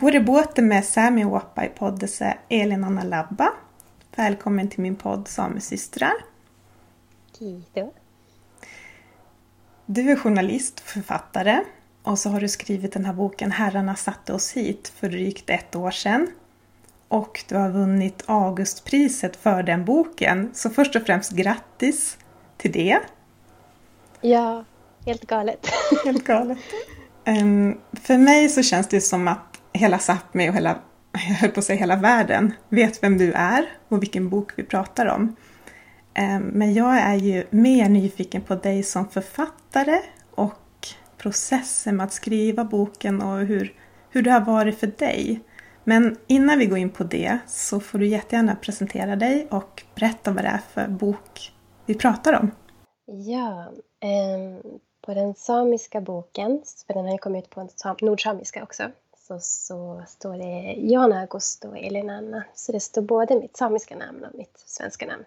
Både båten med Sami Wappa i poddese Elin Anna Labba. Välkommen till min podd Samesystrar. Kiitos. Du är journalist och författare och så har du skrivit den här boken Herrarna satte oss hit för drygt ett år sedan. Och du har vunnit Augustpriset för den boken. Så först och främst grattis till det. Ja, helt galet. Helt galet. Um, för mig så känns det som att hela Sápmi och hela, jag höll på att säga hela världen, vet vem du är och vilken bok vi pratar om. Ehm, men jag är ju mer nyfiken på dig som författare och processen med att skriva boken och hur, hur det har varit för dig. Men innan vi går in på det så får du jättegärna presentera dig och berätta vad det är för bok vi pratar om. Ja, eh, på den samiska boken, för den har ju kommit ut på nordsamiska också, så, så står det Jan Augusto och Elin Anna. Så det står både mitt samiska namn och mitt svenska namn.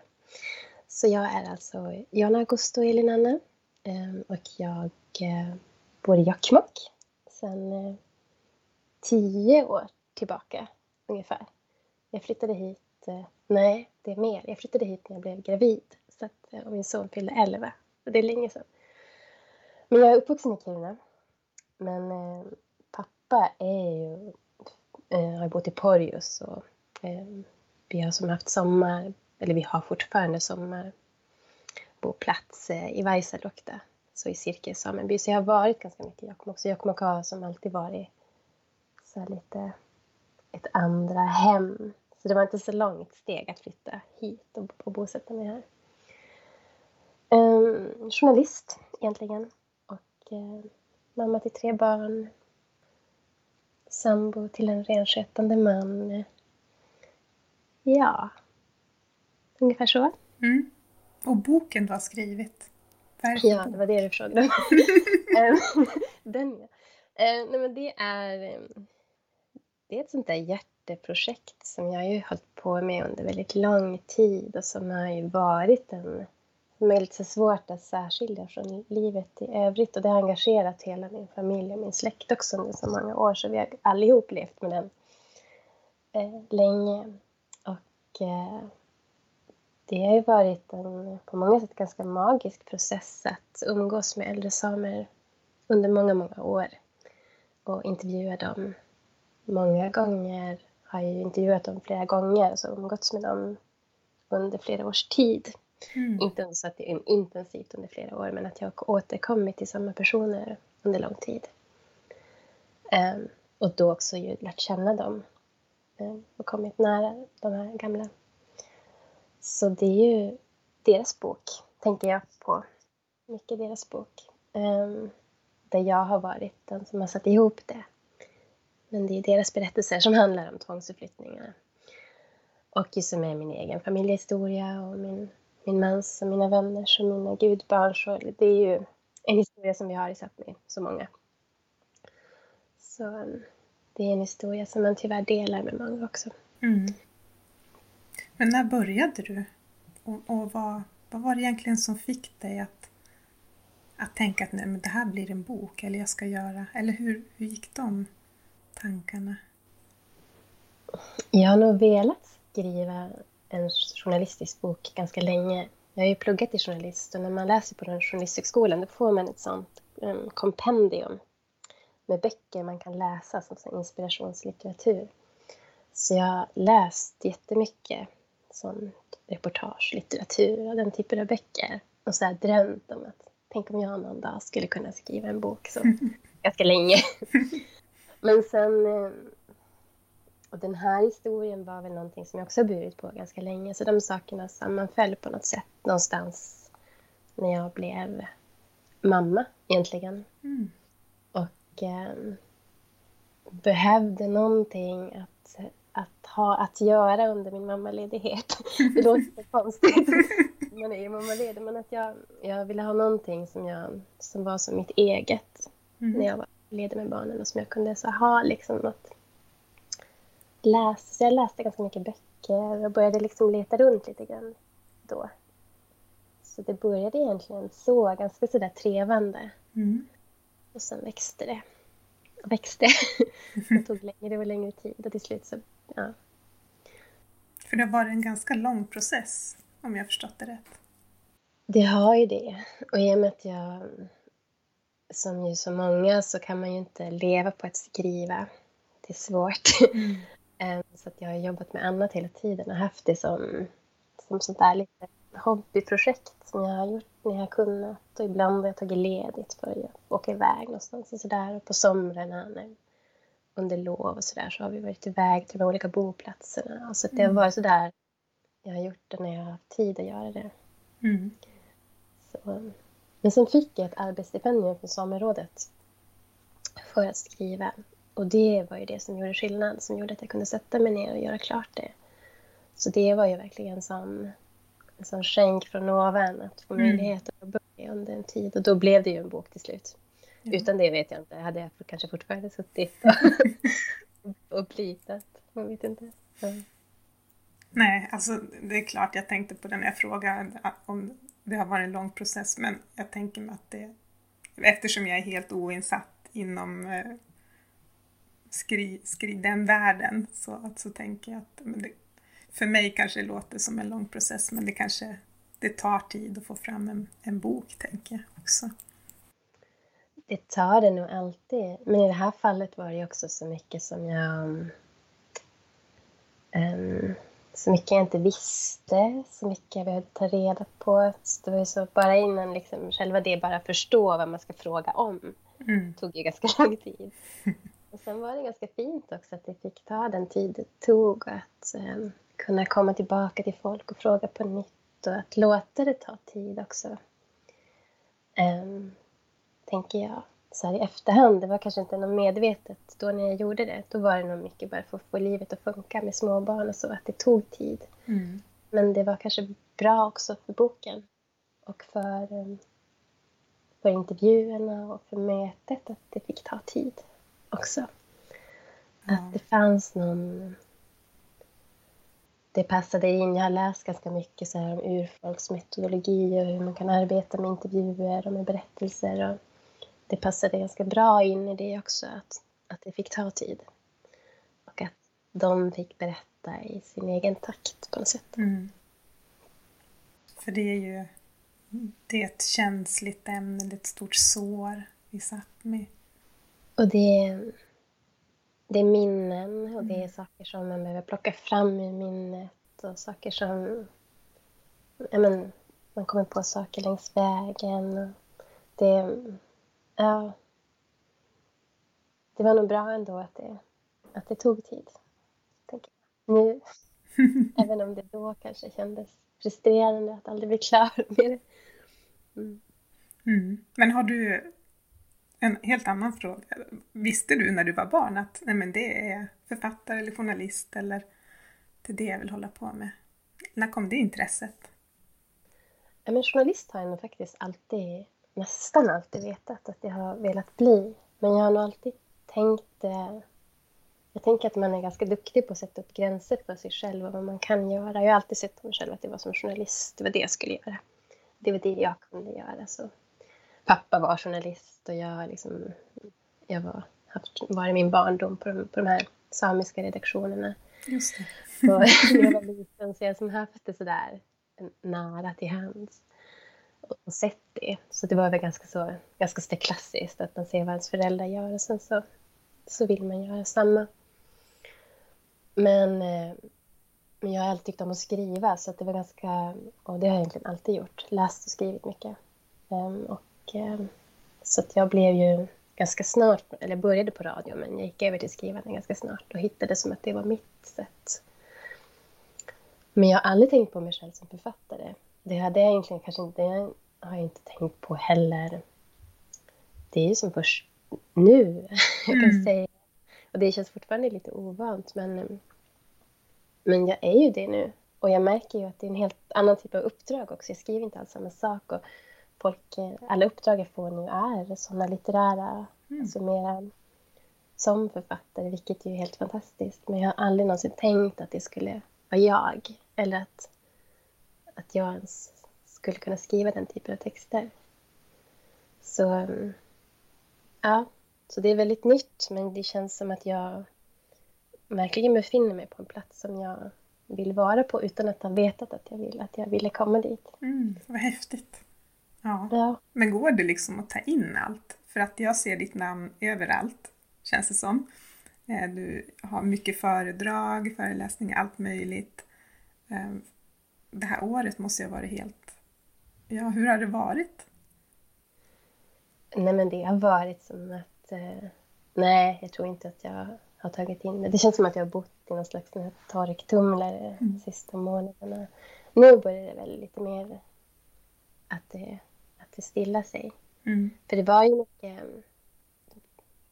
Så jag är alltså Jan Augusto och Elin Anna ehm, och jag eh, bor i Jokkmokk sedan eh, tio år tillbaka ungefär. Jag flyttade hit, eh, nej det är mer, jag flyttade hit när jag blev gravid så att, och min son fyllde 11. det är länge sedan. Men jag är uppvuxen i Kiruna. Men pappa är ju, eh, har bott i Porjus och eh, vi har som haft sommar, eller vi har fortfarande sommarboplats eh, i Vaisaluokta, så i Sirkis sameby. Så jag har varit ganska mycket i Jokkmokk. Så Jokkmokk har som alltid varit så lite ett andra hem. Så det var inte så långt steg att flytta hit och, och bosätta mig här. Um, journalist egentligen och uh, mamma till tre barn. Sambo till en renskötande man. Ja, ungefär så. Mm. Och boken du har skrivit? Ja, det var det du frågade. Ehm, den ja. Uh, nej, men det är um, det är ett sånt där hjärteprojekt som jag har hållit på med under väldigt lång tid och som har ju varit en som är lite svårt att särskilja från livet i övrigt. Och det har engagerat hela min familj och min släkt också under så många år. Så vi har allihop levt med den eh, länge. Och eh, det har ju varit en på många sätt ganska magisk process att umgås med äldre samer under många, många år. Och intervjua dem många gånger. Har jag intervjuat dem flera gånger, och så umgåtts med dem under flera års tid. Mm. Inte så att det är intensivt under flera år, men att jag har återkommit till samma personer under lång tid. Um, och då också ju lärt känna dem um, och kommit nära de här gamla. Så det är ju deras bok, tänker jag på. Mycket deras bok. Um, där jag har varit den som har satt ihop det. Men det är deras berättelser som handlar om tvångsförflyttningar. Och som är min egen familjehistoria och min, min mans och mina vänners och mina gudbarns. det är ju en historia som vi har i Sápmi, så många. Så um, det är en historia som man tyvärr delar med många också. Mm. Men när började du? Och, och vad, vad var det egentligen som fick dig att, att tänka att nej, men det här blir en bok, eller jag ska göra, eller hur, hur gick de tankarna? Jag har nog velat skriva en journalistisk bok ganska länge. Jag har ju pluggat till journalist och när man läser på den journalisthögskolan då får man ett sånt um, kompendium med böcker man kan läsa som inspirationslitteratur. Så jag har läst jättemycket sån reportagelitteratur och den typen av böcker och så har drömt om att tänk om jag någon dag skulle kunna skriva en bok så ganska länge. Men sen... Och den här historien var väl någonting som jag också burit på ganska länge. Så de sakerna sammanföll på något sätt någonstans när jag blev mamma egentligen. Mm. Och eh, behövde någonting att, att ha att göra under min mammaledighet. Det låter så konstigt. Man är ju mammaledig. Men att jag, jag ville ha någonting som, jag, som var som mitt eget mm. när jag var ledig med barnen och som jag kunde så ha liksom något läsa. Så jag läste ganska mycket böcker och började liksom leta runt lite grann då. Så det började egentligen så, ganska sådär trevande. Mm. Och sen växte det. växte. det tog längre och längre tid och till slut så, ja. För det har varit en ganska lång process, om jag förstått det rätt. Det har ju det. Och i och med att jag, som ju så många, så kan man ju inte leva på att skriva. Det är svårt. Mm. Ehm, så att jag har jobbat med annat hela tiden och haft det som, som sånt där lite hobbyprojekt som jag har gjort när jag har kunnat. Och ibland har jag tagit ledigt för att åka iväg någonstans och sådär. Och på somrarna när, under lov och sådär så har vi varit iväg till de olika boplatserna. Så det har mm. varit sådär jag har gjort det när jag har haft tid att göra det. Mm. Så. Men sen fick jag ett arbetsstipendium från Samerådet för att skriva. Och det var ju det som gjorde skillnad, som gjorde att jag kunde sätta mig ner och göra klart det. Så det var ju verkligen en sån, en sån skänk från ovan att få mm. möjlighet att börja under en tid. Och då blev det ju en bok till slut. Mm. Utan det vet jag inte. Hade jag kanske fortfarande suttit och, och plitat. Man vet inte. Ja. Nej, alltså det är klart jag tänkte på det när jag frågade om det har varit en lång process men jag tänker mig att det eftersom jag är helt oinsatt inom eh, skri, skri, den världen så, att, så tänker jag att det, för mig kanske det låter som en lång process men det kanske det tar tid att få fram en, en bok tänker jag också. Det tar det nog alltid. Men i det här fallet var det också så mycket som jag um, så mycket jag inte visste, så mycket jag behövde ta reda på. Så det var så bara innan liksom, själva det bara förstå vad man ska fråga om mm. tog ju ganska lång tid. Och sen var det ganska fint också att det fick ta den tid det tog att eh, kunna komma tillbaka till folk och fråga på nytt och att låta det ta tid också. Eh, tänker jag så här i efterhand, det var kanske inte något medvetet då när jag gjorde det. Då var det nog mycket bara för att få livet att funka med småbarn och så, att det tog tid. Mm. Men det var kanske bra också för boken och för, um, för intervjuerna och för mötet att det fick ta tid också. Mm. Att det fanns någon... Det passade in. Jag har läst ganska mycket så här om urfolksmetodologi och hur man kan arbeta med intervjuer och med berättelser. Och det passade ganska bra in i det också, att, att det fick ta tid. Och att de fick berätta i sin egen takt på något sätt. Mm. För det är ju det är ett känsligt ämne, det är ett stort sår i Sápmi. Och det är, det är minnen och det är mm. saker som man behöver plocka fram ur minnet och saker som... Ja, men, man kommer på saker längs vägen. Det, Ja. Det var nog bra ändå att det, att det tog tid. Tänker jag. Nu, även om det då kanske kändes frustrerande att aldrig bli klar med det. Mm. Mm. Men har du en helt annan fråga. Visste du när du var barn att nej men det är författare eller journalist eller det är det jag vill hålla på med? När kom det intresset? Ja, men journalist har jag nog faktiskt alltid nästan alltid vetat att jag har velat bli. Men jag har nog alltid tänkt... Eh, jag tänker att man är ganska duktig på att sätta upp gränser för sig själv och vad man kan göra. Jag har alltid sett på mig själv att det var som journalist, det var det jag skulle göra. Det var det jag kunde göra. Så pappa var journalist och jag, liksom, jag var, haft, var i min barndom på de, på de här samiska redaktionerna. Just det. Så jag var liten så jag som haft det sådär nära till hands och sett det. Så det var väl ganska så, ganska så klassiskt att man ser vad ens föräldrar gör och sen så, så vill man göra samma. Men, eh, men jag har alltid tyckt om att skriva så att det var ganska, och det har jag egentligen alltid gjort, läst och skrivit mycket. Um, och, så att jag blev ju ganska snart, eller började på radio men jag gick över till skrivande ganska snart och hittade som att det var mitt sätt. Men jag har aldrig tänkt på mig själv som författare. Det hade jag egentligen kanske inte, det har jag inte tänkt på heller. Det är ju som först nu, jag kan mm. säga. Och det känns fortfarande lite ovant, men, men jag är ju det nu. Och jag märker ju att det är en helt annan typ av uppdrag också. Jag skriver inte alls samma sak. Och folk, alla uppdrag jag får nu är sådana litterära, mm. alltså mera som författare, vilket är helt fantastiskt. Men jag har aldrig någonsin tänkt att det skulle vara jag. Eller att att jag ens skulle kunna skriva den typen av texter. Så ja, Så det är väldigt nytt, men det känns som att jag verkligen befinner mig på en plats som jag vill vara på utan att ha vetat att jag, vill, att jag ville komma dit. Mm, vad häftigt. Ja. Ja. Men går det liksom att ta in allt? För att jag ser ditt namn överallt, känns det som. Eh, Du har mycket föredrag, föreläsningar, allt möjligt. Eh, Det här året måste ju ha varit helt... Ja, hur har det varit? Nej, men det har varit som att... Eh, nej, jag tror inte att jag har tagit in det. Det känns som att jag har bott i någon slags torktumlare de sista månaderna. Nu börjar det väl lite mer att det, stillar sig. Mm. För det var ju mycket...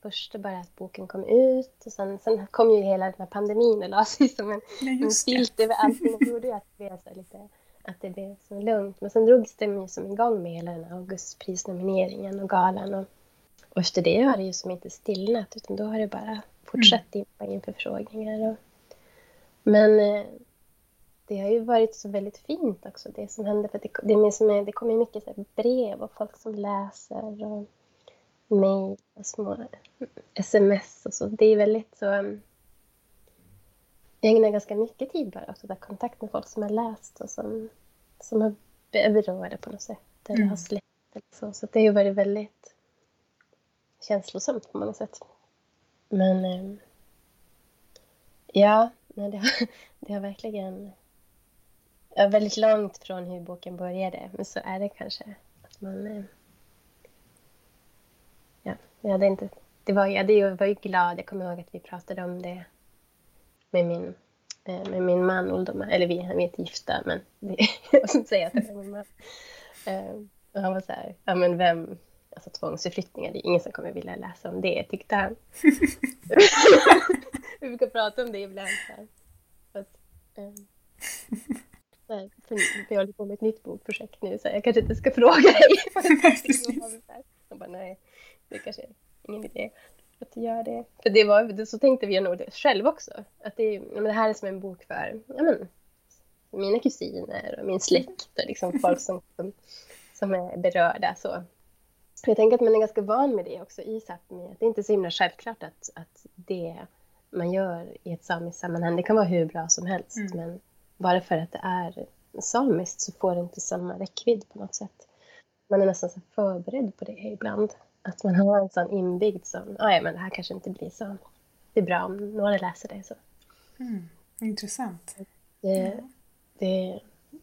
Först bara att boken kom ut och sen, sen kom ju hela den här pandemin och la sig som en, Ja, en filt över allting. Det gjorde ju att det blev så lite att det blev så lugnt. Men sen drogs det ju som igång med hela den här Augustprisnomineringen och galan. Och, och efter det har det ju som inte stillnat utan då har det bara fortsatt dimpa in förfrågningar. Och, men eh, det har ju varit så väldigt fint också det som händer. För det, det, är som är, det kommer ju mycket så brev och folk som läser och mejl och små sms och så. Det är väldigt så... um, Jag ägnar ganska mycket tid bara åt att ta kontakt med folk som har läst och som, som har berörda på något sätt eller Mm. har släppt eller så. Så det har ju varit väldigt känslosamt på många sätt. Men eh, ja, nej, det, har, det har verkligen... Väldigt långt från hur boken började, men så är det kanske. Att man... Eh, ja, jag hade inte... Det var, jag, var ju glad, jag kommer ihåg att vi pratade om det med min, eh, med min man. Eller vi, vi är inte gifta, men det, jag inte säga att det är min man. Eh, och han var så här, ja men vem, alltså tvångsförflyttningar, det är ingen som kommer vilja läsa om det, tyckte han. vi brukar prata om det ibland. Så här. Att, så här, för för jag håller på med ett nytt bokprojekt nu, så jag kanske inte ska fråga dig. Han bara, nej, det kanske är ingen idé att du gör det. För det var, så tänkte vi nog det själv också. Att det, är- ja, men det här är som en bok för ja, men, mina kusiner och min släkt och liksom folk som, som, som är berörda. Så. Jag tänker att man är ganska van med det också i Sápmi. Det är inte så himla självklart att, att det man gör i ett samiskt sammanhang, det kan vara hur bra som helst. Mm. Men bara för att det är samiskt så får det inte samma räckvidd på något sätt. Man är nästan så förberedd på det ibland. Att man har en sån inbyggd som, "Ah, ja men det här kanske inte blir så, det är bra om några läser det. Så. Mm. Intressant. Det, det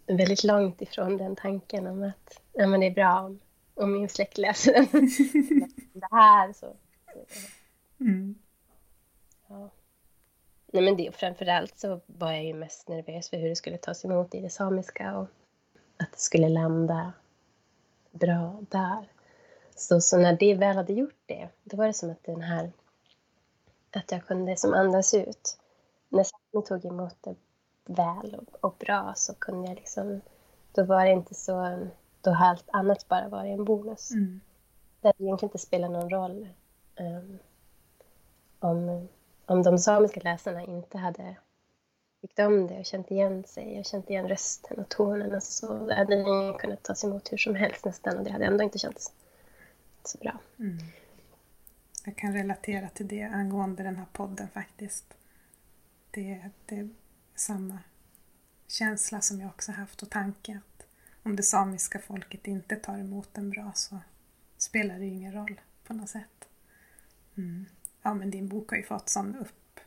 är väldigt långt ifrån den tanken om att ja, men det är bra om, om min släkt läser den. det här så. Mm. Nej, men det, framförallt så var jag ju mest nervös för hur det skulle tas emot i det samiska och att det skulle landa bra där. Så, så när det väl hade gjort det, då var det som att den här att jag kunde som andas ut. När Sápmi tog emot det väl och, och bra så kunde jag liksom, då var det inte så, då har allt annat bara varit en bonus. Mm. Det hade egentligen inte spelat någon roll ehm, om, om de samiska läsarna inte hade tyckt om det och känt igen sig och känt igen rösten och tonerna alltså, så hade den kunnat tas emot hur som helst nästan och det hade ändå inte känts så bra. Mm. Jag kan relatera till det angående den här podden faktiskt. Det, det är samma känsla som jag också haft och tanke att om det samiska folket inte tar emot den bra så spelar det ingen roll på något sätt. Mm. Ja men din bok har ju fått sån upp,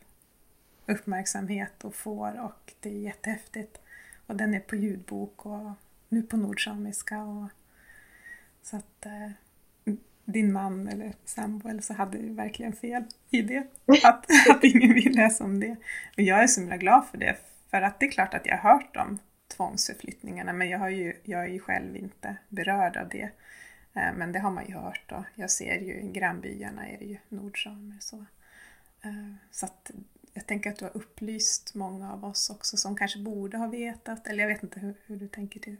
uppmärksamhet och får och det är jättehäftigt. Och den är på ljudbok och nu på nordsamiska och så att eh, din man eller sambo eller så hade ju verkligen fel i det. Att, att ingen vill läsa om det. Men jag är så himla glad för det. För att det är klart att jag har hört om tvångsförflyttningarna men jag, har ju, jag är ju själv inte berörd av det. Eh, men det har man ju hört och jag ser ju i grannbyarna är det ju nordsamer. Så, eh, så att jag tänker att du har upplyst många av oss också som kanske borde ha vetat, eller jag vet inte hur, hur du tänker till,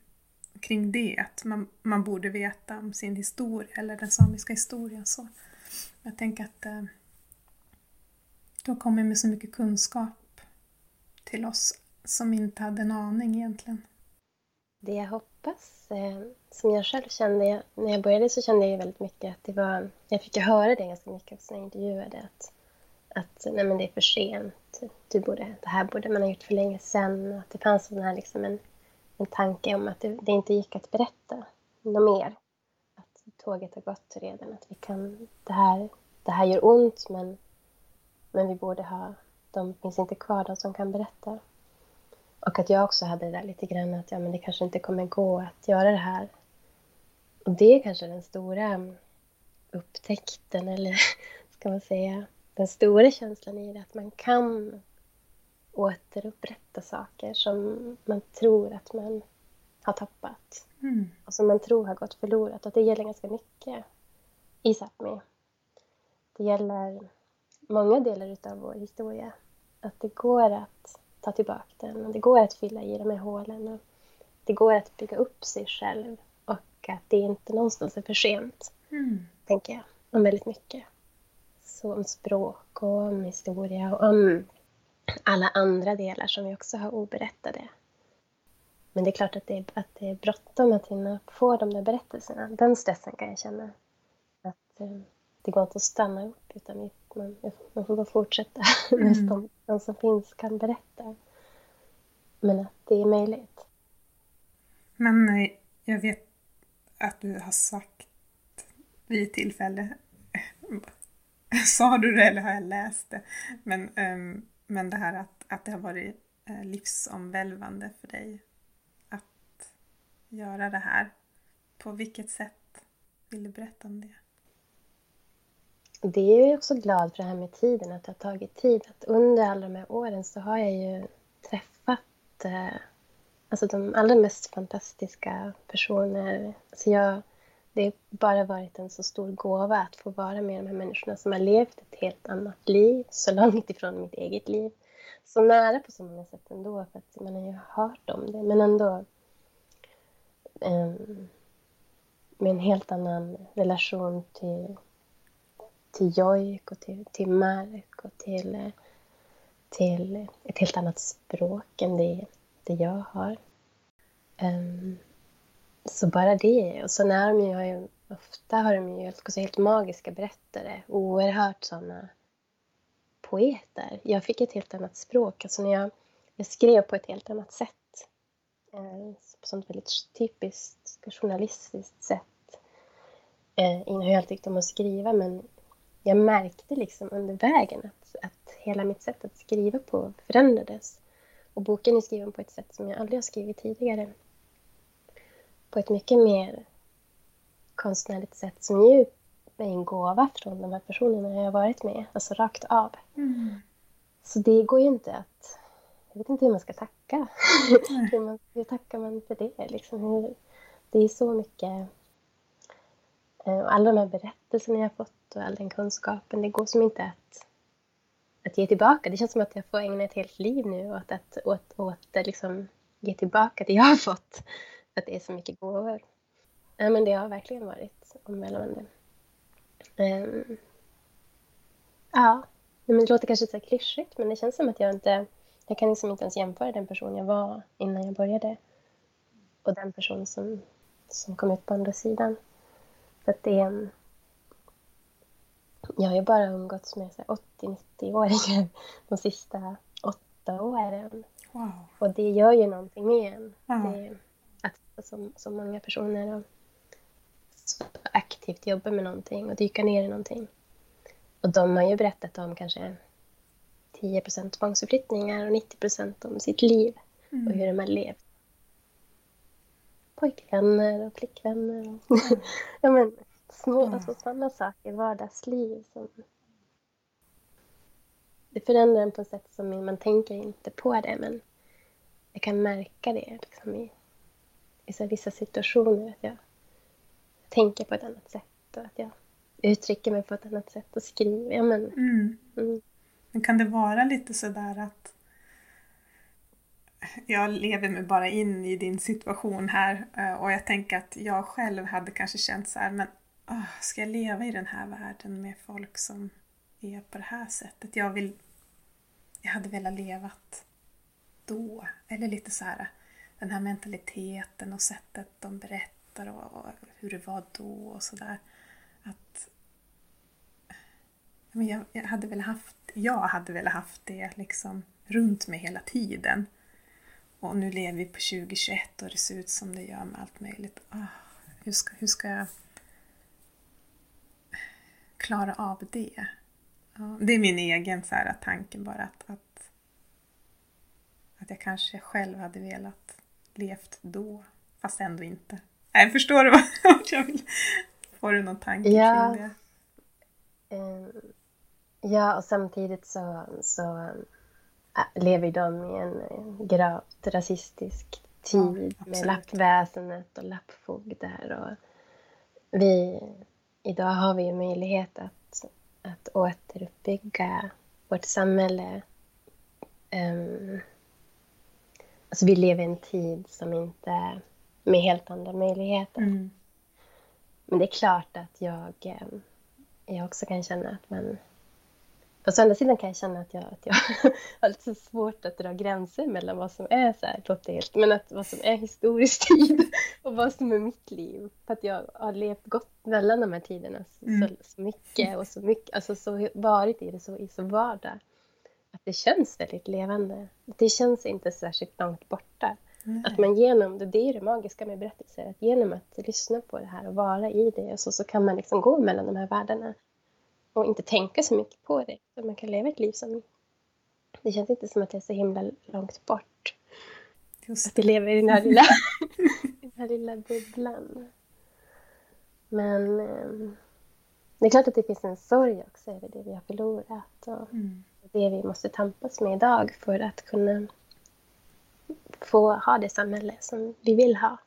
kring det, att man, man borde veta om sin historia eller den samiska historien. Så jag tänker att eh, du har kommit med så mycket kunskap till oss som inte hade en aning egentligen. Det jag hoppas, eh, som jag själv kände, när jag började så kände jag väldigt mycket att det var, jag fick höra det ganska mycket också när jag intervjuade, att, att nej men det är för sent, du borde, det här borde man ha gjort för länge sedan, att det fanns den här liksom en, en tanke om att det, det inte gick att berätta något mer. Att tåget har gått redan, att vi kan, det här, det här gör ont men, men vi borde ha, de finns inte kvar, de som kan berätta. Och att jag också hade det där lite grann att ja, men det kanske inte kommer gå att göra det här. Och det är kanske den stora upptäckten, eller ska man säga, den stora känslan i det, att man kan återupprätta saker som man tror att man har tappat. Mm. Och som man tror har gått förlorat. Och det gäller ganska mycket i Sápmi. Det gäller många delar av vår historia. Att det går att ta tillbaka den. Och det går att fylla i de här hålen. Och det går att bygga upp sig själv. Och att det inte någonstans är för sent. Mm. Tänker jag. Om väldigt mycket. Så om språk och om historia och om alla andra delar som vi också har oberättade. Men det är klart att det är, att det är bråttom att hinna få de där berättelserna. Den stressen kan jag känna. Att eh, det går inte att stanna upp utan man, man får bara fortsätta. Mm. Nästan de som finns kan berätta. Men att det är möjligt. Men eh, jag vet att du har sagt vid ett tillfälle, sa du det eller har jag läst det? Men, um, men det här att, att det har varit uh, livsomvälvande för dig att göra det här. På vilket sätt vill du berätta om det? Det är jag också glad för det här med tiden, att det har tagit tid. Att under alla de här åren så har jag ju träffat eh, alltså de allra mest fantastiska personer. Alltså jag, det har bara varit en så stor gåva att få vara med de här människorna som har levt ett helt annat liv, så långt ifrån mitt eget liv. Så nära på så många sätt ändå, för att man har ju hört om det, men ändå eh, med en helt annan relation till till jojk och till, till mark och till, till ett helt annat språk än det, det jag har. Um, så bara det. Och sen är de ju, ofta har de ju alltså helt magiska berättare, oerhört sådana poeter. Jag fick ett helt annat språk. Alltså när jag, jag skrev på ett helt annat sätt. Eh, på ett väldigt typiskt journalistiskt sätt. Eh, innan har jag alltid tyckt om att skriva men jag märkte liksom under vägen att, att hela mitt sätt att skriva på förändrades. Och boken är skriven på ett sätt som jag aldrig har skrivit tidigare. På ett mycket mer konstnärligt sätt som ju är en gåva från de här personerna jag har varit med, alltså rakt av. Mm. Så det går ju inte att... Jag vet inte hur man ska tacka. hur, man, hur tackar man för det? Liksom, hur, det är så mycket... Eh, alla de här berättelserna jag har fått och all den kunskapen. Det går som inte att, att ge tillbaka. Det känns som att jag får ägna ett helt liv nu åt att, åt, åt liksom ge tillbaka det jag har fått. Att det är så mycket gåvor. Ja, men det har verkligen varit omvälvande. Um, ja, men det låter kanske lite klyschigt, men det känns som att jag inte... Jag kan liksom inte ens jämföra den person jag var innan jag började och den person som, som kom ut på andra sidan. För att det är en, jag har ju bara umgåtts med 80-90-åringar de sista åtta åren. Wow. Och det gör ju någonting med en. Det, att så, så många personer så aktivt jobbar med någonting och dyka ner i någonting. Och de har ju berättat om kanske 10% tvångsförflyttningar och 90% om sitt liv mm. och hur de har levt. Pojkvänner och flickvänner. Och ja, men, Små, mm. alltså sådana saker, vardagsliv som... Det förändrar en på ett sätt som man tänker inte på det, men jag kan märka det liksom i, i så vissa situationer. Att jag tänker på ett annat sätt och att jag uttrycker mig på ett annat sätt och skriver. Ja, men, mm. Mm. men kan det vara lite sådär att jag lever mig bara in i din situation här eh, och jag tänker att jag själv hade kanske känt så här, men oh, ska jag leva i den här världen med folk som är på det här sättet? Jag, vill, jag hade velat levat då. Eller lite så här, den här mentaliteten och sättet de berättar och, och hur det var då och sådär. Att men jag, jag, hade väl haft, jag hade väl haft det liksom runt mig hela tiden. Och nu lever vi på 2021 och det ser ut som det gör med allt möjligt. Oh, hur, ska, hur ska jag klara av det? Det är min egen så här, tanke bara att, att, att jag kanske själv hade velat levt då, fast ändå inte. Nej, förstår du vad jag vill? Får du någon tanke ja. kring det? Um, ja, och samtidigt så, så lever de i en gravt rasistisk tid ja, med lappväsendet och lappfogdar. Och vi, idag har vi ju möjlighet att, att återuppbygga vårt samhälle um, Alltså vi lever i en tid som inte med helt andra möjligheter. Mm. Men det är klart att jag, eh, jag också kan känna att man... På andra sidan kan jag känna att jag, att jag har lite svårt att dra gränser mellan vad som är så här, låter helt, men att vad som är historisk tid och vad som är mitt liv. För att jag har levt gott mellan de här tiderna så, mm. så, så mycket och så mycket, alltså så varit i det så, i så vardag att det känns väldigt levande. Det känns inte särskilt långt borta. Nej. Att man genom, det är det magiska med berättelser, att genom att lyssna på det här och vara i det och så, så kan man liksom gå mellan de här världarna och inte tänka så mycket på det. Så man kan leva ett liv som... Det känns inte som att det är så himla långt bort. Just att det lever i den här lilla, den här lilla bubblan. Men eh, det är klart att det finns en sorg också över det vi har förlorat. Och, mm det vi måste tampas med idag för att kunna få ha det samhälle som vi vill ha.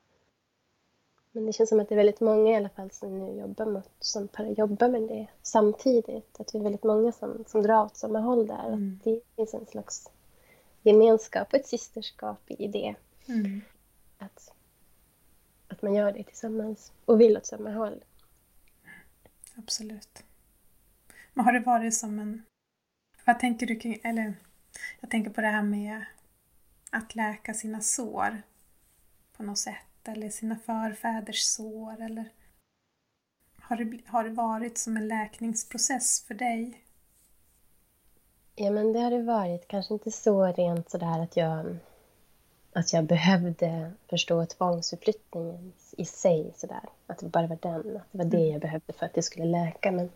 Men det känns som att det är väldigt många i alla fall som nu jobbar, mot, som jobbar med det samtidigt. Att vi är väldigt många som, som drar åt samma håll där. Mm. Att det finns en slags gemenskap och ett systerskap i det. Mm. Att, att man gör det tillsammans och vill åt samma håll. Absolut. Men har det varit som en vad tänker du kring, eller jag tänker på det här med att läka sina sår på något sätt, eller sina förfäders sår, eller har det, har det varit som en läkningsprocess för dig? Ja, men det har det varit. Kanske inte så rent sådär att jag, att jag behövde förstå tvångsuppflyttningen i sig sådär. Att det bara var den, att det var det mm. jag behövde för att det skulle läka. Men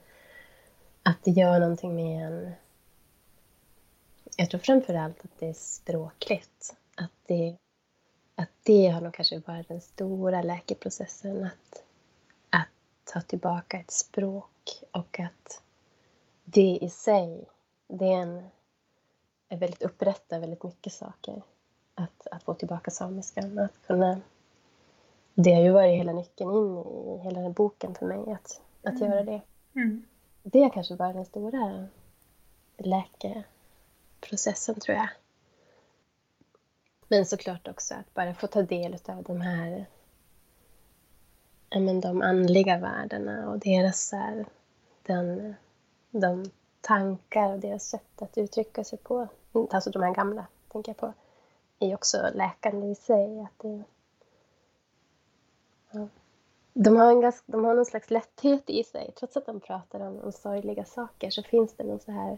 att det gör någonting med en jag tror framför allt att det är språkligt. Att det, att det har nog kanske varit den stora läkeprocessen. Att, att ta tillbaka ett språk och att det i sig, det är, en, är väldigt upprättar väldigt mycket saker. Att, att få tillbaka samiskan. Att kunna, det har ju varit hela nyckeln in i hela den boken för mig, att, att mm. göra det. Mm. Det har kanske varit den stora läke processen tror jag. Men såklart också att bara få ta del av de här men, de andliga värdena och deras här, den, de tankar och deras sätt att uttrycka sig på, mm, alltså de här gamla, tänker jag på, är också läkande i sig. Att det, ja. de, har en ganska, de har någon slags lätthet i sig, trots att de pratar om, om sorgliga saker så finns det någon så här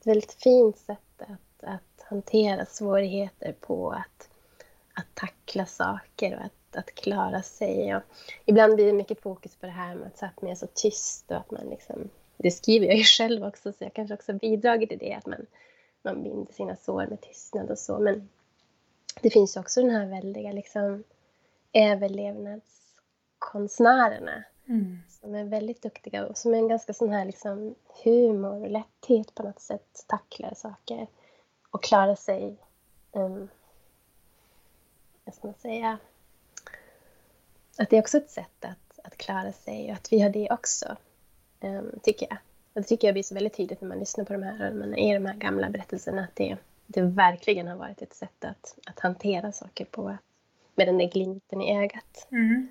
ett väldigt fint sätt att, att hantera svårigheter på, att, att tackla saker och att, att klara sig. Och ibland blir det mycket fokus på det här med att Sápmi är så tyst och att man liksom, det skriver jag ju själv också så jag kanske också bidragit till det, att man, man binder sina sår med tystnad och så. Men det finns också den här väldiga liksom, överlevnadskonstnärerna Mm. Som är väldigt duktiga och som är en ganska sån här liksom humor och lätthet på något sätt. Tacklar saker och klarar sig, um, vad ska man säga, att det är också ett sätt att, att klara sig och att vi har det också, um, tycker jag. Och det tycker jag blir så väldigt tydligt när man lyssnar på de här, man i de här gamla berättelserna, att det, det verkligen har varit ett sätt att, att hantera saker på, med den där glimten i ögat. Mm.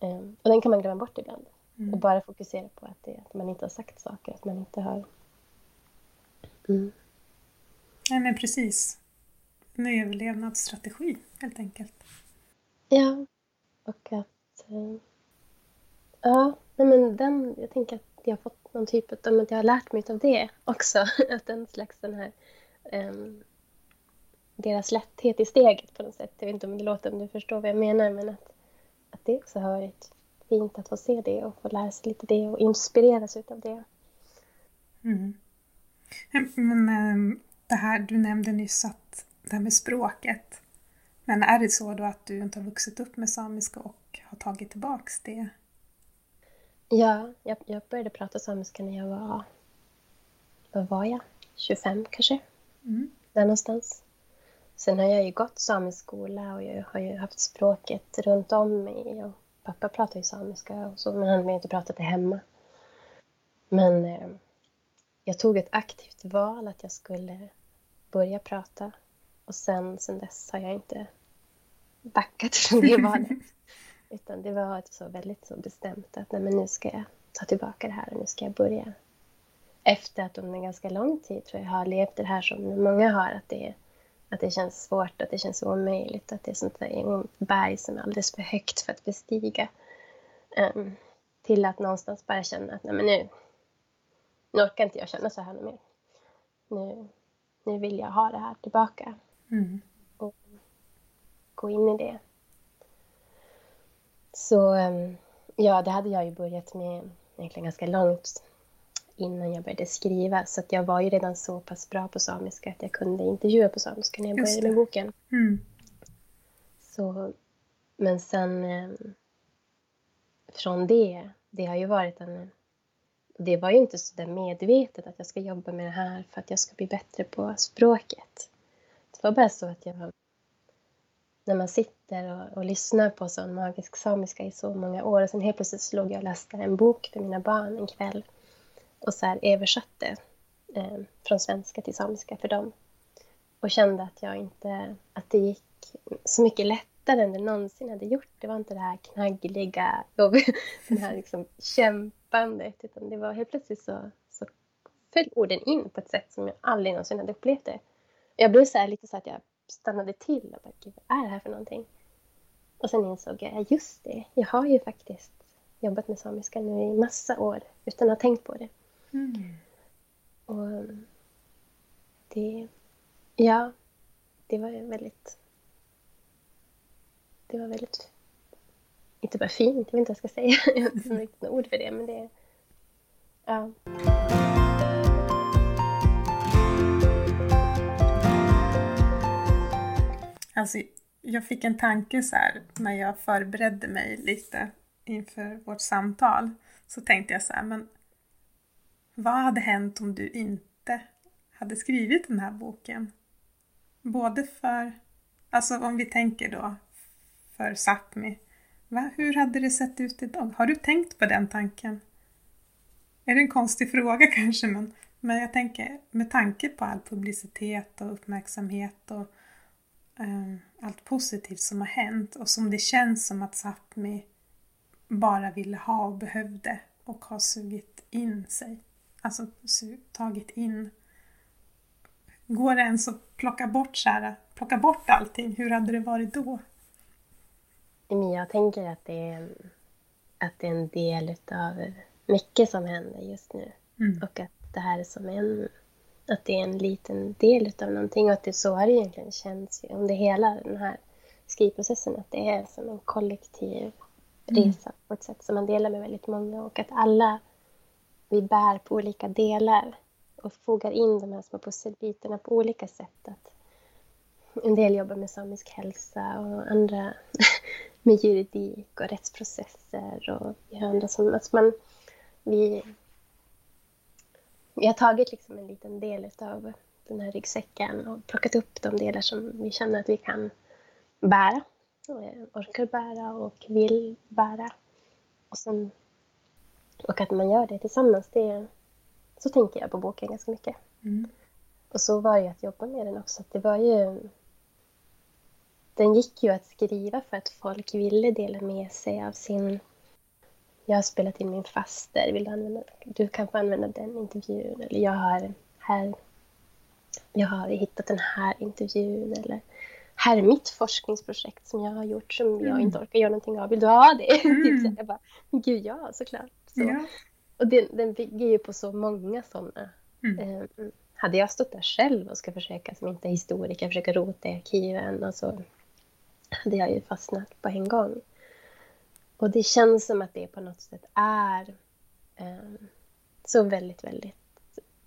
Um, och den kan man glömma bort ibland. Mm. Och bara fokusera på att, det, att man inte har sagt saker, att man inte har... Mm. Nej men precis. en överlevnadsstrategi helt enkelt. Ja, och att... Eh, ja, men den, jag tänker att jag har fått någon typ av, att jag har lärt mig av det också. Att en slags den här um, deras lätthet i steget på något sätt. Jag vet inte om det låter om du förstår vad jag menar men att, att det också har varit fint att få se det och få lära sig lite det och inspireras av det. Mm. Men ehm, det här, du nämnde nyss att det här med språket. Men är det så då att du inte har vuxit upp med samiska och har tagit tillbaks det? Ja, jag, jag började prata samiska när jag var, vad var jag? 25 kanske? Mm. Där någonstans. Sen har jag ju gått samisk skola och jag har ju haft språket runt om mig. Och pappa pratar ju samiska och så, men han har inte pratat det hemma. Men eh, jag tog ett aktivt val att jag skulle börja prata. Och sen, sen dess har jag inte backat från det valet. Utan det var så väldigt så bestämt att nej, men nu ska jag ta tillbaka det här och nu ska jag börja. Efter att under ganska lång tid tror jag har levt det här som många har, att det, att det känns svårt, att det känns omöjligt, att det är sånt där berg som är alldeles för högt för att bestiga. Um, till att någonstans bara känna att nej, men nu, nu orkar inte jag känna så här mer. Nu, nu vill jag ha det här tillbaka. Mm. Och gå in i det. Så ehm, ja, det hade jag ju börjat med egentligen ganska långt innan jag började skriva. Så att jag var ju redan så pass bra på samiska att jag kunde intervjua på samiska när jag började med boken. Mm. Så, men sen ehm, från det, det har ju varit en... Det var ju inte så där medvetet att jag ska jobba med det här för att jag ska bli bättre på språket. Det var bara så att jag när man sitter och, och, lyssnar på sån magisk samiska i så många år. Och sen helt plötsligt slog jag och läste en bok för mina barn en kväll och så här översatte eh, från svenska till samiska för dem. Och kände att jag inte, att det gick så mycket lätt lättare än det någonsin hade gjort. Det var inte det här knaggliga det här liksom kämpandet, utan det var helt plötsligt så, så föll orden in på ett sätt som jag aldrig någonsin hade upplevt det. Jag blev så här, lite så att jag stannade till och bara, gud vad är det här för någonting? Och sen insåg jag, just det, jag har ju faktiskt jobbat med samiska nu i massa år utan att ha tänkt på det. Mm. Och det, ja, det var väldigt, det var väldigt, inte bara fint, jag vet inte vad jag ska säga, jag har inte så mycket ord för det, men det, ja. Alltså, jag fick en tanke så här när jag förberedde mig lite inför vårt samtal. Så tänkte jag så här, men vad hade hänt om du inte hade skrivit den här boken? Både för, alltså om vi tänker då för Sápmi, va? hur hade det sett ut idag? Har du tänkt på den tanken? Är det en konstig fråga kanske, men, men jag tänker med tanke på all publicitet och uppmärksamhet och eh, allt positivt som har hänt och som det känns som att Sápmi bara ville ha och behövde och har sugit in sig. Alltså tagit in. Går det ens att plocka bort, så här, plocka bort allting? Hur hade det varit då? Jag tänker att det är, att det är en del av mycket som händer just nu. Mm. Och att det här är som en att det är en liten del av någonting och att det så har det egentligen känts under hela den här skrivprocessen att det är som en kollektiv mm. resa på ett sätt som man delar med väldigt många och att alla vi bär på olika delar och fogar in de här små pusselbitarna på olika sätt. Att en del jobbar med samisk hälsa och andra med juridik och rättsprocesser och vi har andra som... Alltså man, vi vi har tagit liksom en liten del av den här ryggsäcken och plockat upp de delar som vi känner att vi kan bära, orkar bära och vill bära. Och, sen, och att man gör det tillsammans, det, så tänker jag på boken ganska mycket. Mm. Och så var det att jobba med den också. Det var ju, den gick ju att skriva för att folk ville dela med sig av sin jag har spelat in min faster, vill du använda Du kan få använda den intervjun. Eller jag har här jag har hittat den här intervjun eller här är mitt forskningsprojekt som jag har gjort som mm. jag inte orkar göra någonting av. Vill du ha det? Mm. typ så jag bara, gud ja, såklart. Så. Ja. Och den, den bygger ju på så många sådana. Mm. Um, hade jag stått där själv och ska försöka, som inte är historiker, försöka rota i arkiven och så hade jag ju fastnat på en gång. Och det känns som att det på något sätt är eh, så väldigt, väldigt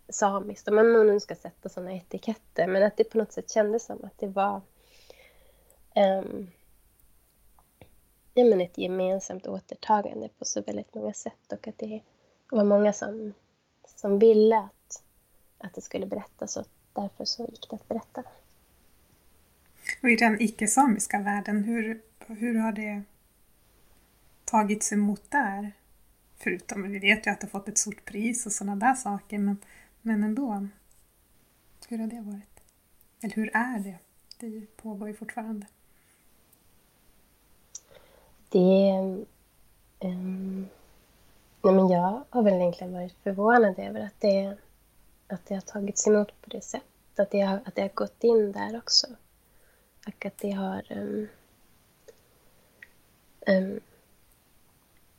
samiskt. Om man nu ska sätta sådana etiketter. Men att det på något sätt kändes som att det var eh, ja, men ett gemensamt återtagande på så väldigt många sätt. Och att det var många som, som ville att, att det skulle berättas och därför så gick det att berätta. Och i den icke-samiska världen, hur, hur har det tagits emot där? Förutom, vi vet ju att det fått ett stort pris och sådana där saker, men, men ändå. Hur har det varit? Eller hur är det? Det pågår ju fortfarande. Det... Um, nej men jag har väl egentligen varit förvånad över att det, att det har tagits emot på det sättet. Att det har, att det har gått in där också. Och att det har... Um, um,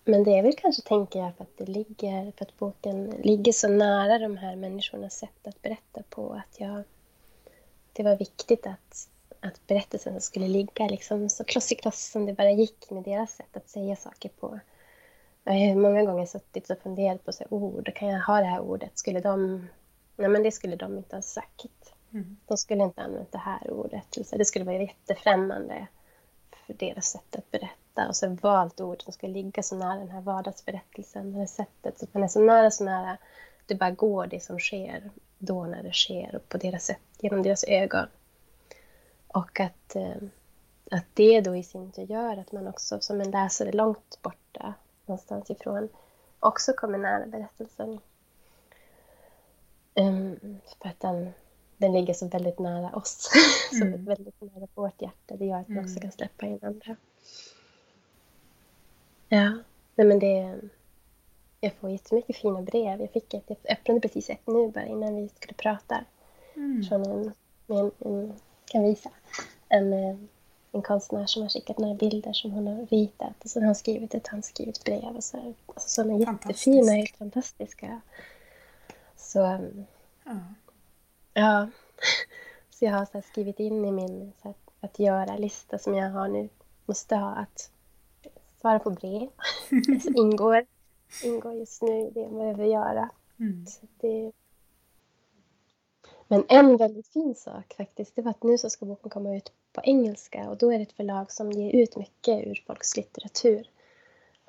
men det är väl kanske, tänker jag, för att det ligger, för att boken ligger så nära de här människornas sätt att berätta på. Att jag, det var viktigt att, att berättelsen skulle ligga liksom så kloss i kloss som det bara gick med deras sätt att säga saker på. Jag har många gånger suttit och funderat på så ord. Oh, kan jag ha det här ordet? Skulle de... Nej, men det skulle de inte ha sagt. Mm. De skulle inte använt det här ordet. Det skulle vara jättefrämmande för deras sätt att berätta och så valt ord som ska ligga så nära den här vardagsberättelsen, det här sättet. Så att man är så nära, så nära. Det bara går det som sker då när det sker och på deras sätt, genom deras ögon. Och att, eh, att det då i sin tur gör att man också som en läsare långt borta, någonstans ifrån, också kommer nära berättelsen. Um, för att den, den ligger så väldigt nära oss, mm. så väldigt nära vårt hjärta. Det gör att man också mm. kan släppa in andra. Ja, nej men det... Jag får jättemycket fina brev. Jag fick ett, jag öppnade precis ett nu bara innan vi skulle prata. Mm. Från en, en, en, kan visa, en, eh, en konstnär som har skickat några bilder som hon har ritat. Och så har han skrivit ett handskrivet brev. Och så, alltså, är jättefina, helt fantastiska. Så, mm. ja. Ja. Så jag har så skrivit in i min så att, att göra-lista som jag har nu. Måste ha att svara på brev. Det ingår, ingår just nu i det jag behöver göra. Mm. Det... Men en väldigt fin sak faktiskt, det var att nu så ska boken komma ut på engelska och då är det ett förlag som ger ut mycket urfolkslitteratur.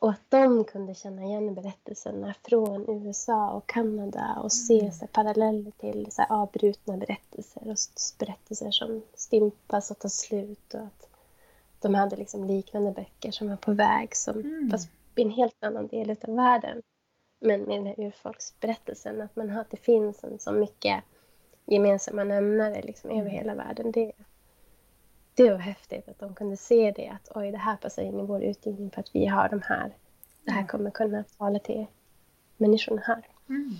Och att de kunde känna igen berättelserna från USA och Kanada och se mm. så paralleller till så avbrutna berättelser och berättelser som stympas och tar slut. Och att de hade liksom liknande böcker som var på väg, som, mm. fast i en helt annan del av världen. Men med den här urfolksberättelsen, att, man har, att det finns en så mycket gemensamma nämnare liksom mm. över hela världen. Det, det var häftigt att de kunde se det, att oj, det här passar in i vår utgivning för att vi har de här. Det här kommer kunna tala till människorna här. Mm.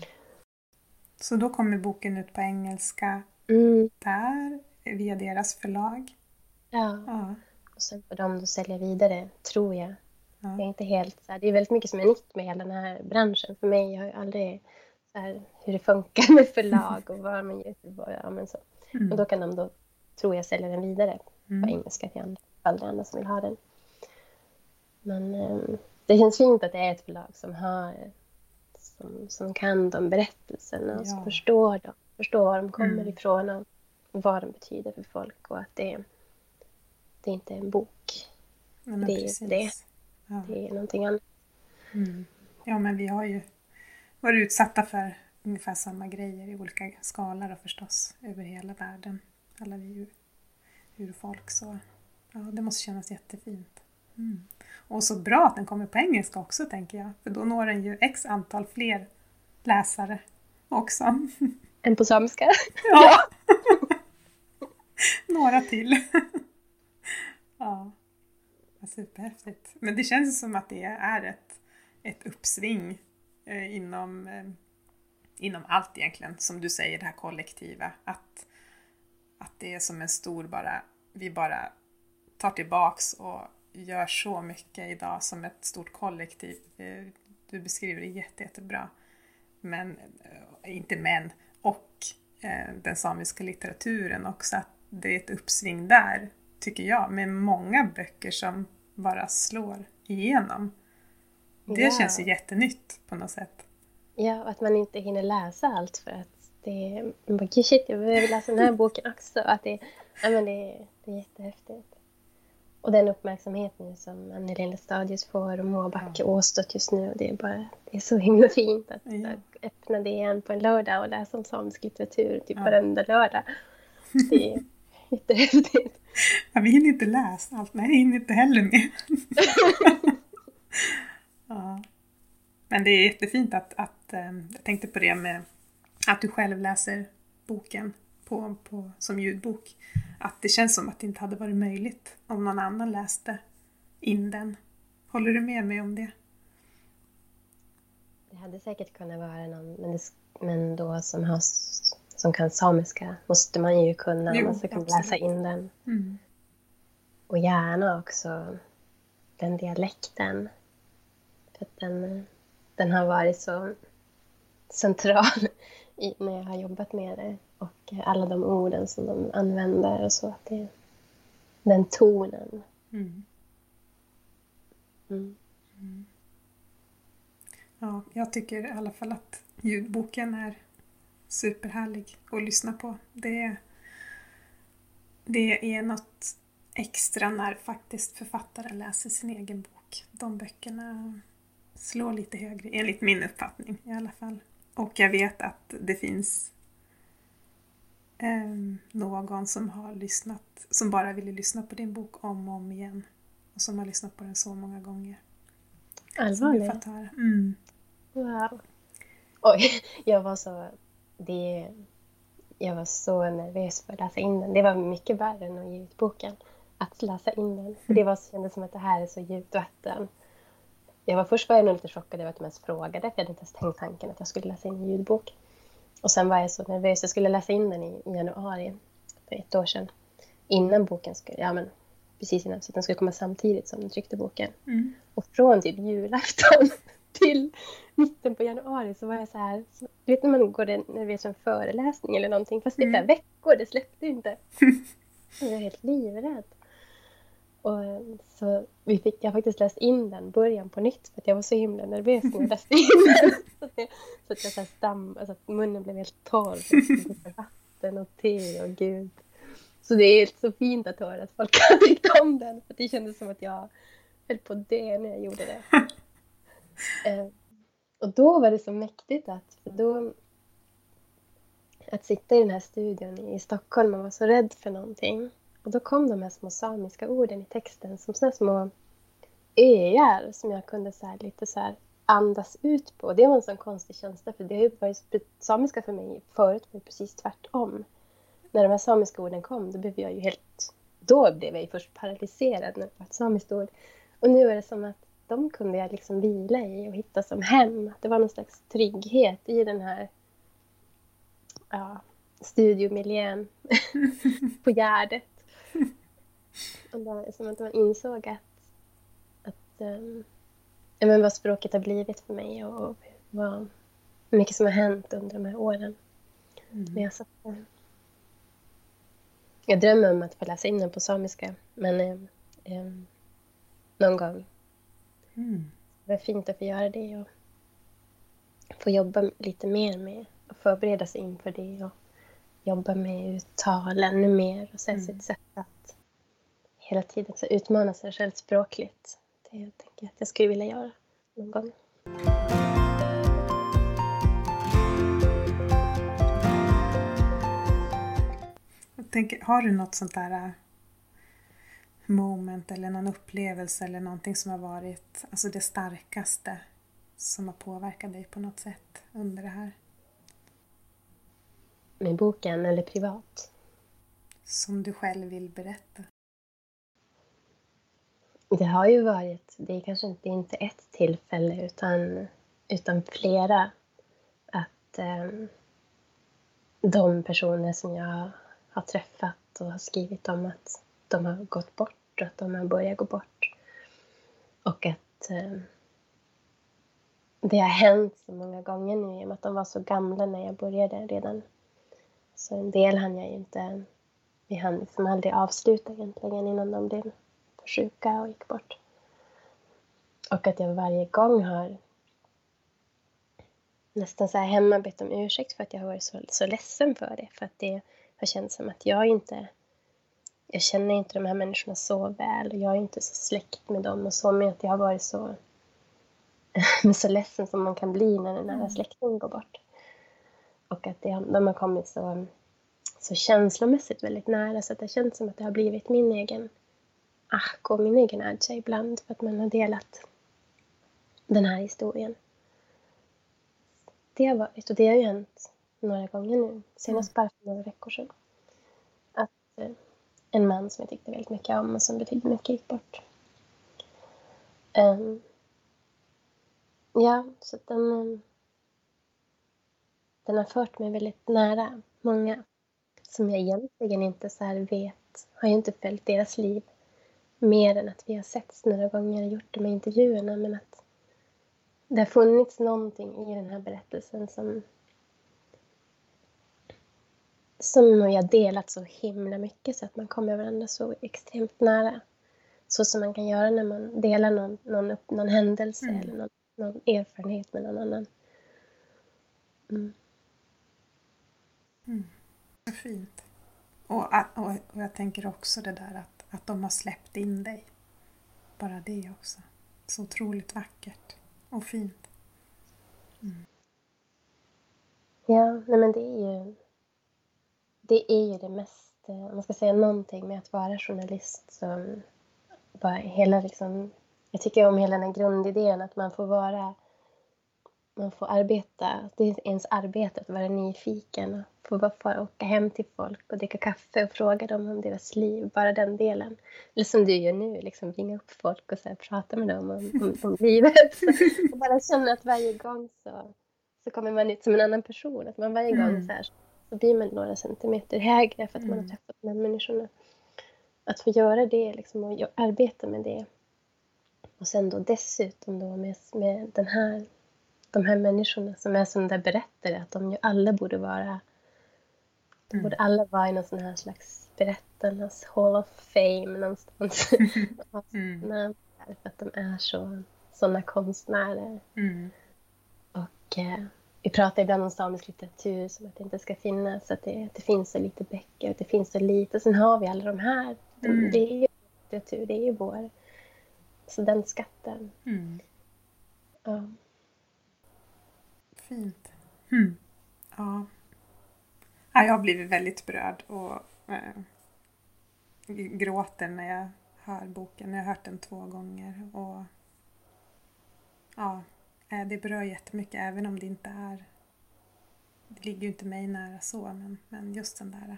Så då kommer boken ut på engelska mm. där, via deras förlag? Ja. ja. Och sen får de då sälja vidare, tror jag. Ja. Jag är inte helt så här, det är väldigt mycket som är nytt med hela den här branschen. För mig, jag har ju aldrig så här, hur det funkar med förlag och vad man gör. Ja, men så. Mm. Och då kan de då, tror jag, sälja den vidare mm. på engelska till andra, alla andra som vill ha den. Men um, det känns fint att det är ett förlag som har som, som kan de berättelserna och ja. förstår, dem, förstår var de kommer mm. ifrån och vad de betyder för folk och att det är det är inte en bok. Ja, det är det. Ja. Det är någonting annat. Mm. Ja, men vi har ju varit utsatta för ungefär samma grejer i olika skalor förstås över hela världen. Alla vi ur, urfolk. Så ja, det måste kännas jättefint. Mm. Och så bra att den kommer på engelska också tänker jag. För då når den ju x antal fler läsare också. Än på samiska? Ja! Några till. Ja. Superhäftigt. Men det känns som att det är ett, ett uppsving eh, inom, eh, inom allt egentligen, som du säger, det här kollektiva. Att, att det är som en stor bara, vi bara tar tillbaks och gör så mycket idag som ett stort kollektiv. Du beskriver det jätte, jättebra. Men, eh, inte men, och eh, den samiska litteraturen också, att det är ett uppsving där, tycker jag, med många böcker som bara slår igenom. Det ja. känns ju jättenytt på något sätt. Ja, och att man inte hinner läsa allt för att det är... Man bara, shit, jag behöver läsa den här boken också. Att det, ja, men det, det är jättehäftigt. Och den uppmärksamheten som Anneli Lestadius får och Moa Backe ja. Åstott just nu, det är bara det är så himla fint att ja. öppna det igen på en lördag och läsa om samisk litteratur typ ja. varenda lördag. Det är jättehäftigt. Ja, vi hinner inte läsa allt, nej, jag hinner inte heller med. ja. Men det är jättefint att, att, ehm, jag tänkte på det med att du själv läser boken på, på, som ljudbok. Att det känns som att det inte hade varit möjligt om någon annan läste in den. Håller du med mig om det? Det hade säkert kunnat vara någon, men, det, men då som, har, som kan samiska måste man ju kunna, jo, man ska kunna läsa in den. Mm. Och gärna också den dialekten. För den, den har varit så central i, när jag har jobbat med det. Och alla de orden som de använder och så. Att det, den tonen. Mm. Mm. Mm. Ja, jag tycker i alla fall att ljudboken är superhärlig att lyssna på. Det, det är något extra när faktiskt författaren läser sin egen bok. De böckerna slår lite högre, enligt min uppfattning i alla fall. Och jag vet att det finns eh, någon som har lyssnat, som bara ville lyssna på din bok om och om igen. Och som har lyssnat på den så många gånger. Allvarligt? Mm. Wow. Oj, jag var så... Det, jag var så nervös för att läsa in den. Det var mycket värre än att ge ut boken. Att läsa in den. För det var, kändes som att det här är så djupt vatten. Jag var först var jag nog lite chockad över att de ens frågade, för jag hade inte ens tänkt tanken att jag skulle läsa in en ljudbok. Och sen var jag så nervös, jag skulle läsa in den i, i januari för ett år sedan. Innan boken skulle, ja men precis innan, så den skulle komma samtidigt som den tryckte boken. Mm. Och från typ julafton till mitten på januari så var jag så här, så, du vet när man går är en föreläsning eller någonting, fast det är mm. veckor, det släppte inte. jag var helt livrädd. Och så vi fick, jag faktiskt läst in den början på nytt för att jag var så himla nervös när jag läste in den. Så att, jag, så att, jag så stam, alltså att munnen blev helt torr. Vatten och te och gud. Så det är så fint att höra att folk har tyckt om den. För det kändes som att jag höll på dö när jag gjorde det. eh, och då var det så mäktigt att, för då, att sitta i den här studion i Stockholm och vara så rädd för någonting. Och då kom de här små samiska orden i texten som såna små öar som jag kunde så här, lite så här andas ut på. Det var en sån konstig känsla för det har ju varit samiska för mig förut var precis tvärtom. När de här samiska orden kom då blev jag ju helt... Då blev jag ju först paralyserad när det var ett samiskt ord. Och nu är det som att de kunde jag liksom vila i och hitta som hem. Det var någon slags trygghet i den här ja, studiomiljön på Gärdet. Och som att man insåg att, att um, ja, men vad språket har blivit för mig och, och vad mycket som har hänt under de här åren. Mm. Men jag, satt, jag drömmer om att få läsa in den på samiska, men um, um, någon gång. Mm. Det är fint att få göra det och få jobba lite mer med att förbereda sig inför det och jobba med uttal ännu mer och se mm. sitt sätt att hela tiden så utmana sig själv språkligt. Det jag tänker att jag skulle vilja göra någon gång. Jag tänker, har du något sånt där äh, moment eller någon upplevelse eller någonting som har varit alltså det starkaste som har påverkat dig på något sätt under det här? Med boken eller privat? Som du själv vill berätta? Det har ju varit, det är kanske inte, inte ett tillfälle utan, utan flera. Att eh, de personer som jag har träffat och har skrivit om att de har gått bort och att de har börjat gå bort. Och att eh, det har hänt så många gånger nu i och med att de var så gamla när jag började redan. Så en del hann jag ju inte, vi hann liksom aldrig avsluta egentligen innan de blev sjuka och gick bort. Och att jag varje gång har nästan så här hemma bett om ursäkt för att jag har varit så, så ledsen för det. För att det har känts som att jag inte... Jag känner inte de här människorna så väl och jag är inte så släkt med dem och så. Men att jag har varit så, så ledsen som man kan bli när en nära mm. släkting går bort. Och att det, de har kommit så, så känslomässigt väldigt nära så att det känns som att det har blivit min egen ack och min egen adja ibland för att man har delat den här historien det har varit, och det har ju hänt några gånger nu, senast bara för några veckor sedan. Att eh, en man som jag tyckte väldigt mycket om och som betydde mycket gick bort. Um, ja, så att den, eh, den har fört mig väldigt nära många som jag egentligen inte så här vet, har ju inte följt deras liv mer än att vi har setts några gånger och gjort de här intervjuerna men att det har funnits någonting i den här berättelsen som som jag delat så himla mycket så att man kommer varandra så extremt nära. Så som man kan göra när man delar någon, någon, någon händelse mm. eller någon, någon, erfarenhet med någon annan. Mm. Mm. Fint. Och, och, och jag tänker också det där att, att de har släppt in dig. Bara det också. Så otroligt vackert och fint. Mm. Ja, nej men det är ju det är ju det mest, eh, om man ska säga någonting med att vara journalist så bara hela liksom, jag tycker om hela den grundidén att man får vara man får arbeta, det är ens arbete att vara nyfiken och få bara åka hem till folk och dricka kaffe och fråga dem om deras liv, bara den delen. Eller som du gör nu, liksom ringa upp folk och så här, prata med dem om, om, om livet. och bara känna att varje gång så, så kommer man ut som en annan person, att man varje mm. gång så, här, så blir man några centimeter högre för att mm. man har mm. träffat de här människorna. Att få göra det liksom, och arbeta med det och sen då dessutom då med, med den här de här människorna som är som där berättare, att de ju alla borde vara de borde mm. alla vara i någon sån här slags berättarnas Hall of Fame någonstans. mm. för att de är så, såna konstnärer. Mm. Och eh, vi pratar ibland om samisk litteratur som att det inte ska finnas, att det, det finns så lite böcker, att det finns så lite. Sen har vi alla de här. Mm. Det är ju litteratur, det är ju vår. Så den skatten. Mm. Ja. Fint. Mm. Ja. ja. Jag har blivit väldigt berörd och äh, gråter när jag hör boken. Jag har hört den två gånger. Och ja, eh, Det berör jättemycket även om det inte är... Det ligger ju inte mig nära så, men, men just den där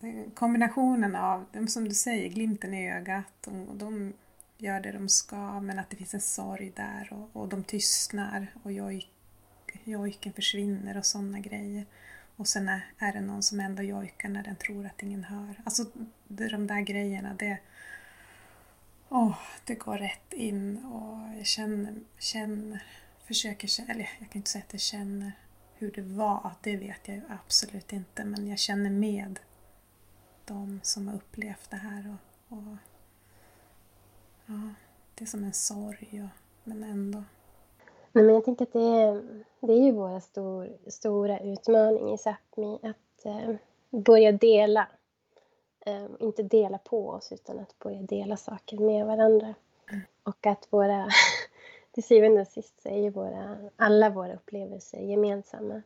eh, kombinationen av, som du säger, glimten i ögat. Och de gör det de ska men att det finns en sorg där och, och de tystnar och jojk, jojken försvinner och sådana grejer. Och sen är, är det någon som ändå jojkar när den tror att ingen hör. Alltså det, de där grejerna, det, oh, det går rätt in och jag känner, känner försöker, eller jag kan inte säga att jag känner hur det var, det vet jag absolut inte, men jag känner med de som har upplevt det här och, och Ja, det är som en sorg, och, men ändå. Nej, men jag tänker att det är, det är ju vår stor, stora utmaning i Sápmi att eh, börja dela. Eh, inte dela på oss, utan att börja dela saker med varandra. Mm. Och att våra, till syvende och sist så är ju våra, alla våra upplevelser gemensamma.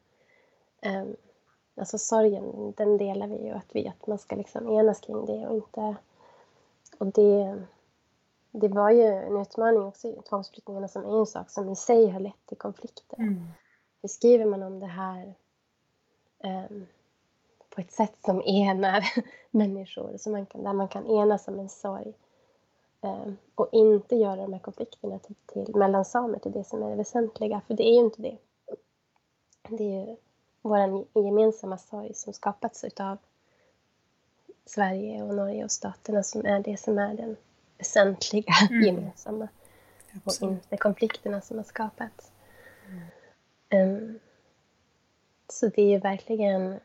Eh, alltså sorgen, den delar vi ju, att, vi, att man ska liksom enas kring det och inte... Och det det var ju en utmaning också i tvångsflyttningarna som är en sak som i sig har lett till konflikter. Mm. Hur skriver man om det här um, på ett sätt som enar människor, så man kan, där man kan enas om en sorg um, och inte göra de här konflikterna till, till, mellan samer till det som är det väsentliga, för det är ju inte det. det är ju vår gemensamma sorg som skapats av Sverige och Norge och staterna som är det som är den väsentliga mm. gemensamma. Absolut. Och inte konflikterna som har skapats. Mm. Um, så det är ju verkligen,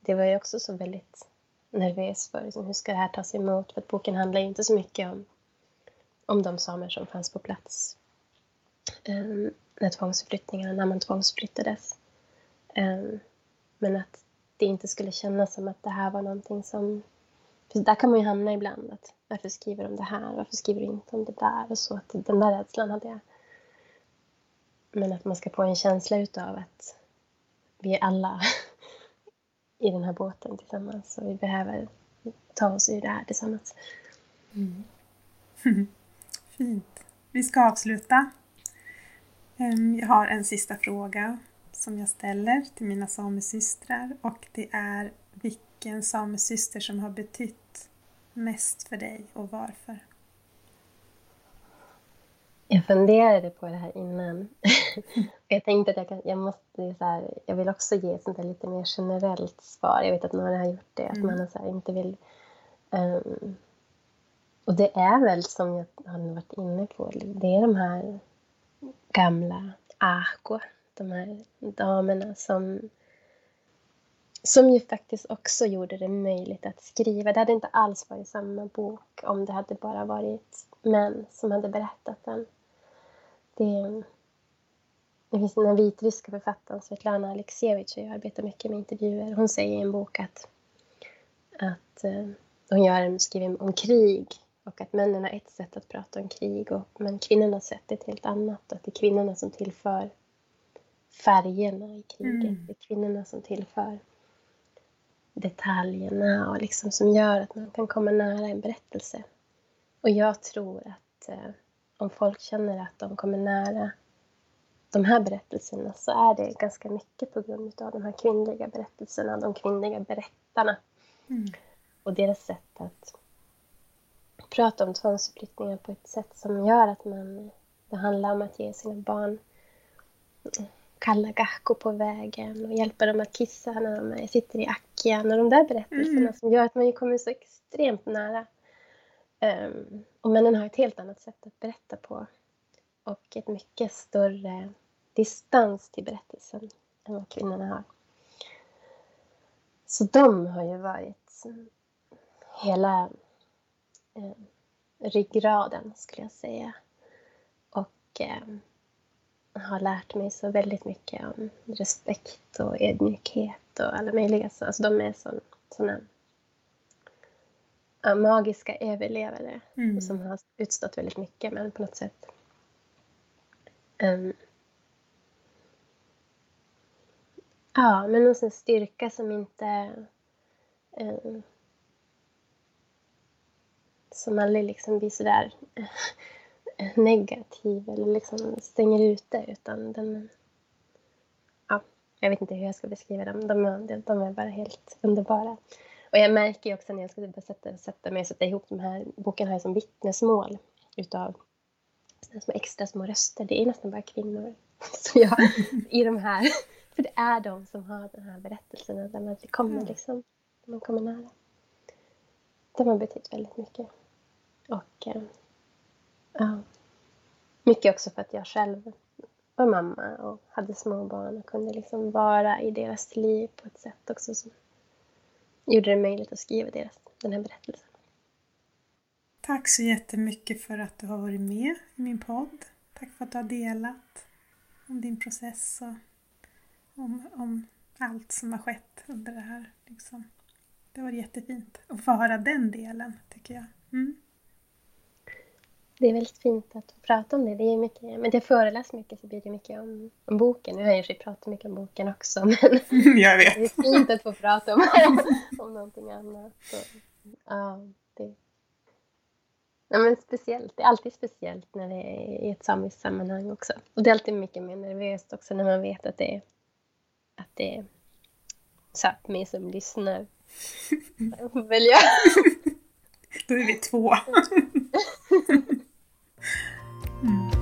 det var jag också så väldigt nervös för. Liksom, hur ska det här tas emot? För att boken handlar ju inte så mycket om, om de samer som fanns på plats um, när tvångsförflyttningarna, när man tvångsflyttades. Um, men att det inte skulle kännas som att det här var någonting som... För där kan man ju hamna ibland. Att varför skriver de det här? Varför skriver du inte om det där? Och så att den där rädslan hade jag. Men att man ska få en känsla utav att vi är alla i den här båten tillsammans och vi behöver ta oss ur det här tillsammans. Mm. Fint. Vi ska avsluta. Ehm, jag har en sista fråga som jag ställer till mina samesystrar och det är vilken samesyster som har betytt mest för dig och varför? Jag funderade på det här innan. jag tänkte att jag, kan, jag måste så här, jag vill också ge ett sånt lite mer generellt svar. Jag vet att några har gjort det, att mm. man så inte vill... Um, och det är väl som jag har varit inne på, det är de här gamla ahko, de här damerna som som ju faktiskt också gjorde det möjligt att skriva. Det hade inte alls varit samma bok om det hade bara varit män som hade berättat den. Det, det finns den vitryska författaren Svetlana Alexievich, jag arbetar mycket med intervjuer. Hon säger i en bok att, att uh, hon gör en, skriver om krig och att männen har ett sätt att prata om krig och, men kvinnorna sätt ett helt annat. Att det är kvinnorna som tillför färgerna i kriget. Mm. Det är kvinnorna som tillför detaljerna och liksom som gör att man kan komma nära en berättelse. Och jag tror att eh, om folk känner att de kommer nära de här berättelserna så är det ganska mycket på grund av de här kvinnliga berättelserna, de kvinnliga berättarna. Mm. Och deras sätt att prata om tvångsförflyttningar på ett sätt som gör att man... Det handlar om att ge sina barn kalla gahko på vägen och hjälpa dem att kissa när de sitter i ackian och de där berättelserna mm. som gör att man kommer så extremt nära. Um, och männen har ett helt annat sätt att berätta på och ett mycket större distans till berättelsen än vad kvinnorna har. Så de har ju varit hela eh, ryggraden, skulle jag säga. Och eh, har lärt mig så väldigt mycket om respekt och ödmjukhet och alla möjliga. Alltså de är sådana ja, magiska överlevare mm. som har utstått väldigt mycket men på något sätt um, Ja, men någon styrka som inte um, som aldrig liksom blir sådär negativ eller liksom stänger ute utan den... Ja, jag vet inte hur jag ska beskriva dem. De, de, de är bara helt underbara. Och jag märker ju också när jag ska sätta, sätta mig och sätta ihop de här, boken har jag som vittnesmål utav små extra små röster. Det är nästan bara kvinnor som jag, i de här. För det är de som har den här berättelsen där man kommer liksom, man kommer nära. De har betytt väldigt mycket. Och eh, Ja. Mycket också för att jag själv var mamma och hade små barn och kunde liksom vara i deras liv på ett sätt också som gjorde det möjligt att skriva deras, den här berättelsen. Tack så jättemycket för att du har varit med i min podd. Tack för att du har delat om din process och om, om allt som har skett under det här. Liksom. Det var jättefint att få höra den delen, tycker jag. Mm det är väldigt fint att prata om det. det är mycket, men det föreläs mycket så blir det mycket om, om boken. Nu har jag ju pratat mycket om boken också men jag vet. det är fint att få prata om, om någonting annat. Så, ja, det, ja, men speciellt. Det är alltid speciellt när det är i ett samiskt sammanhang också. Och det är alltid mycket mer nervöst också när man vet att det är, att det är Sápmi som lyssnar. Väl jag. Då är vi två. 嗯。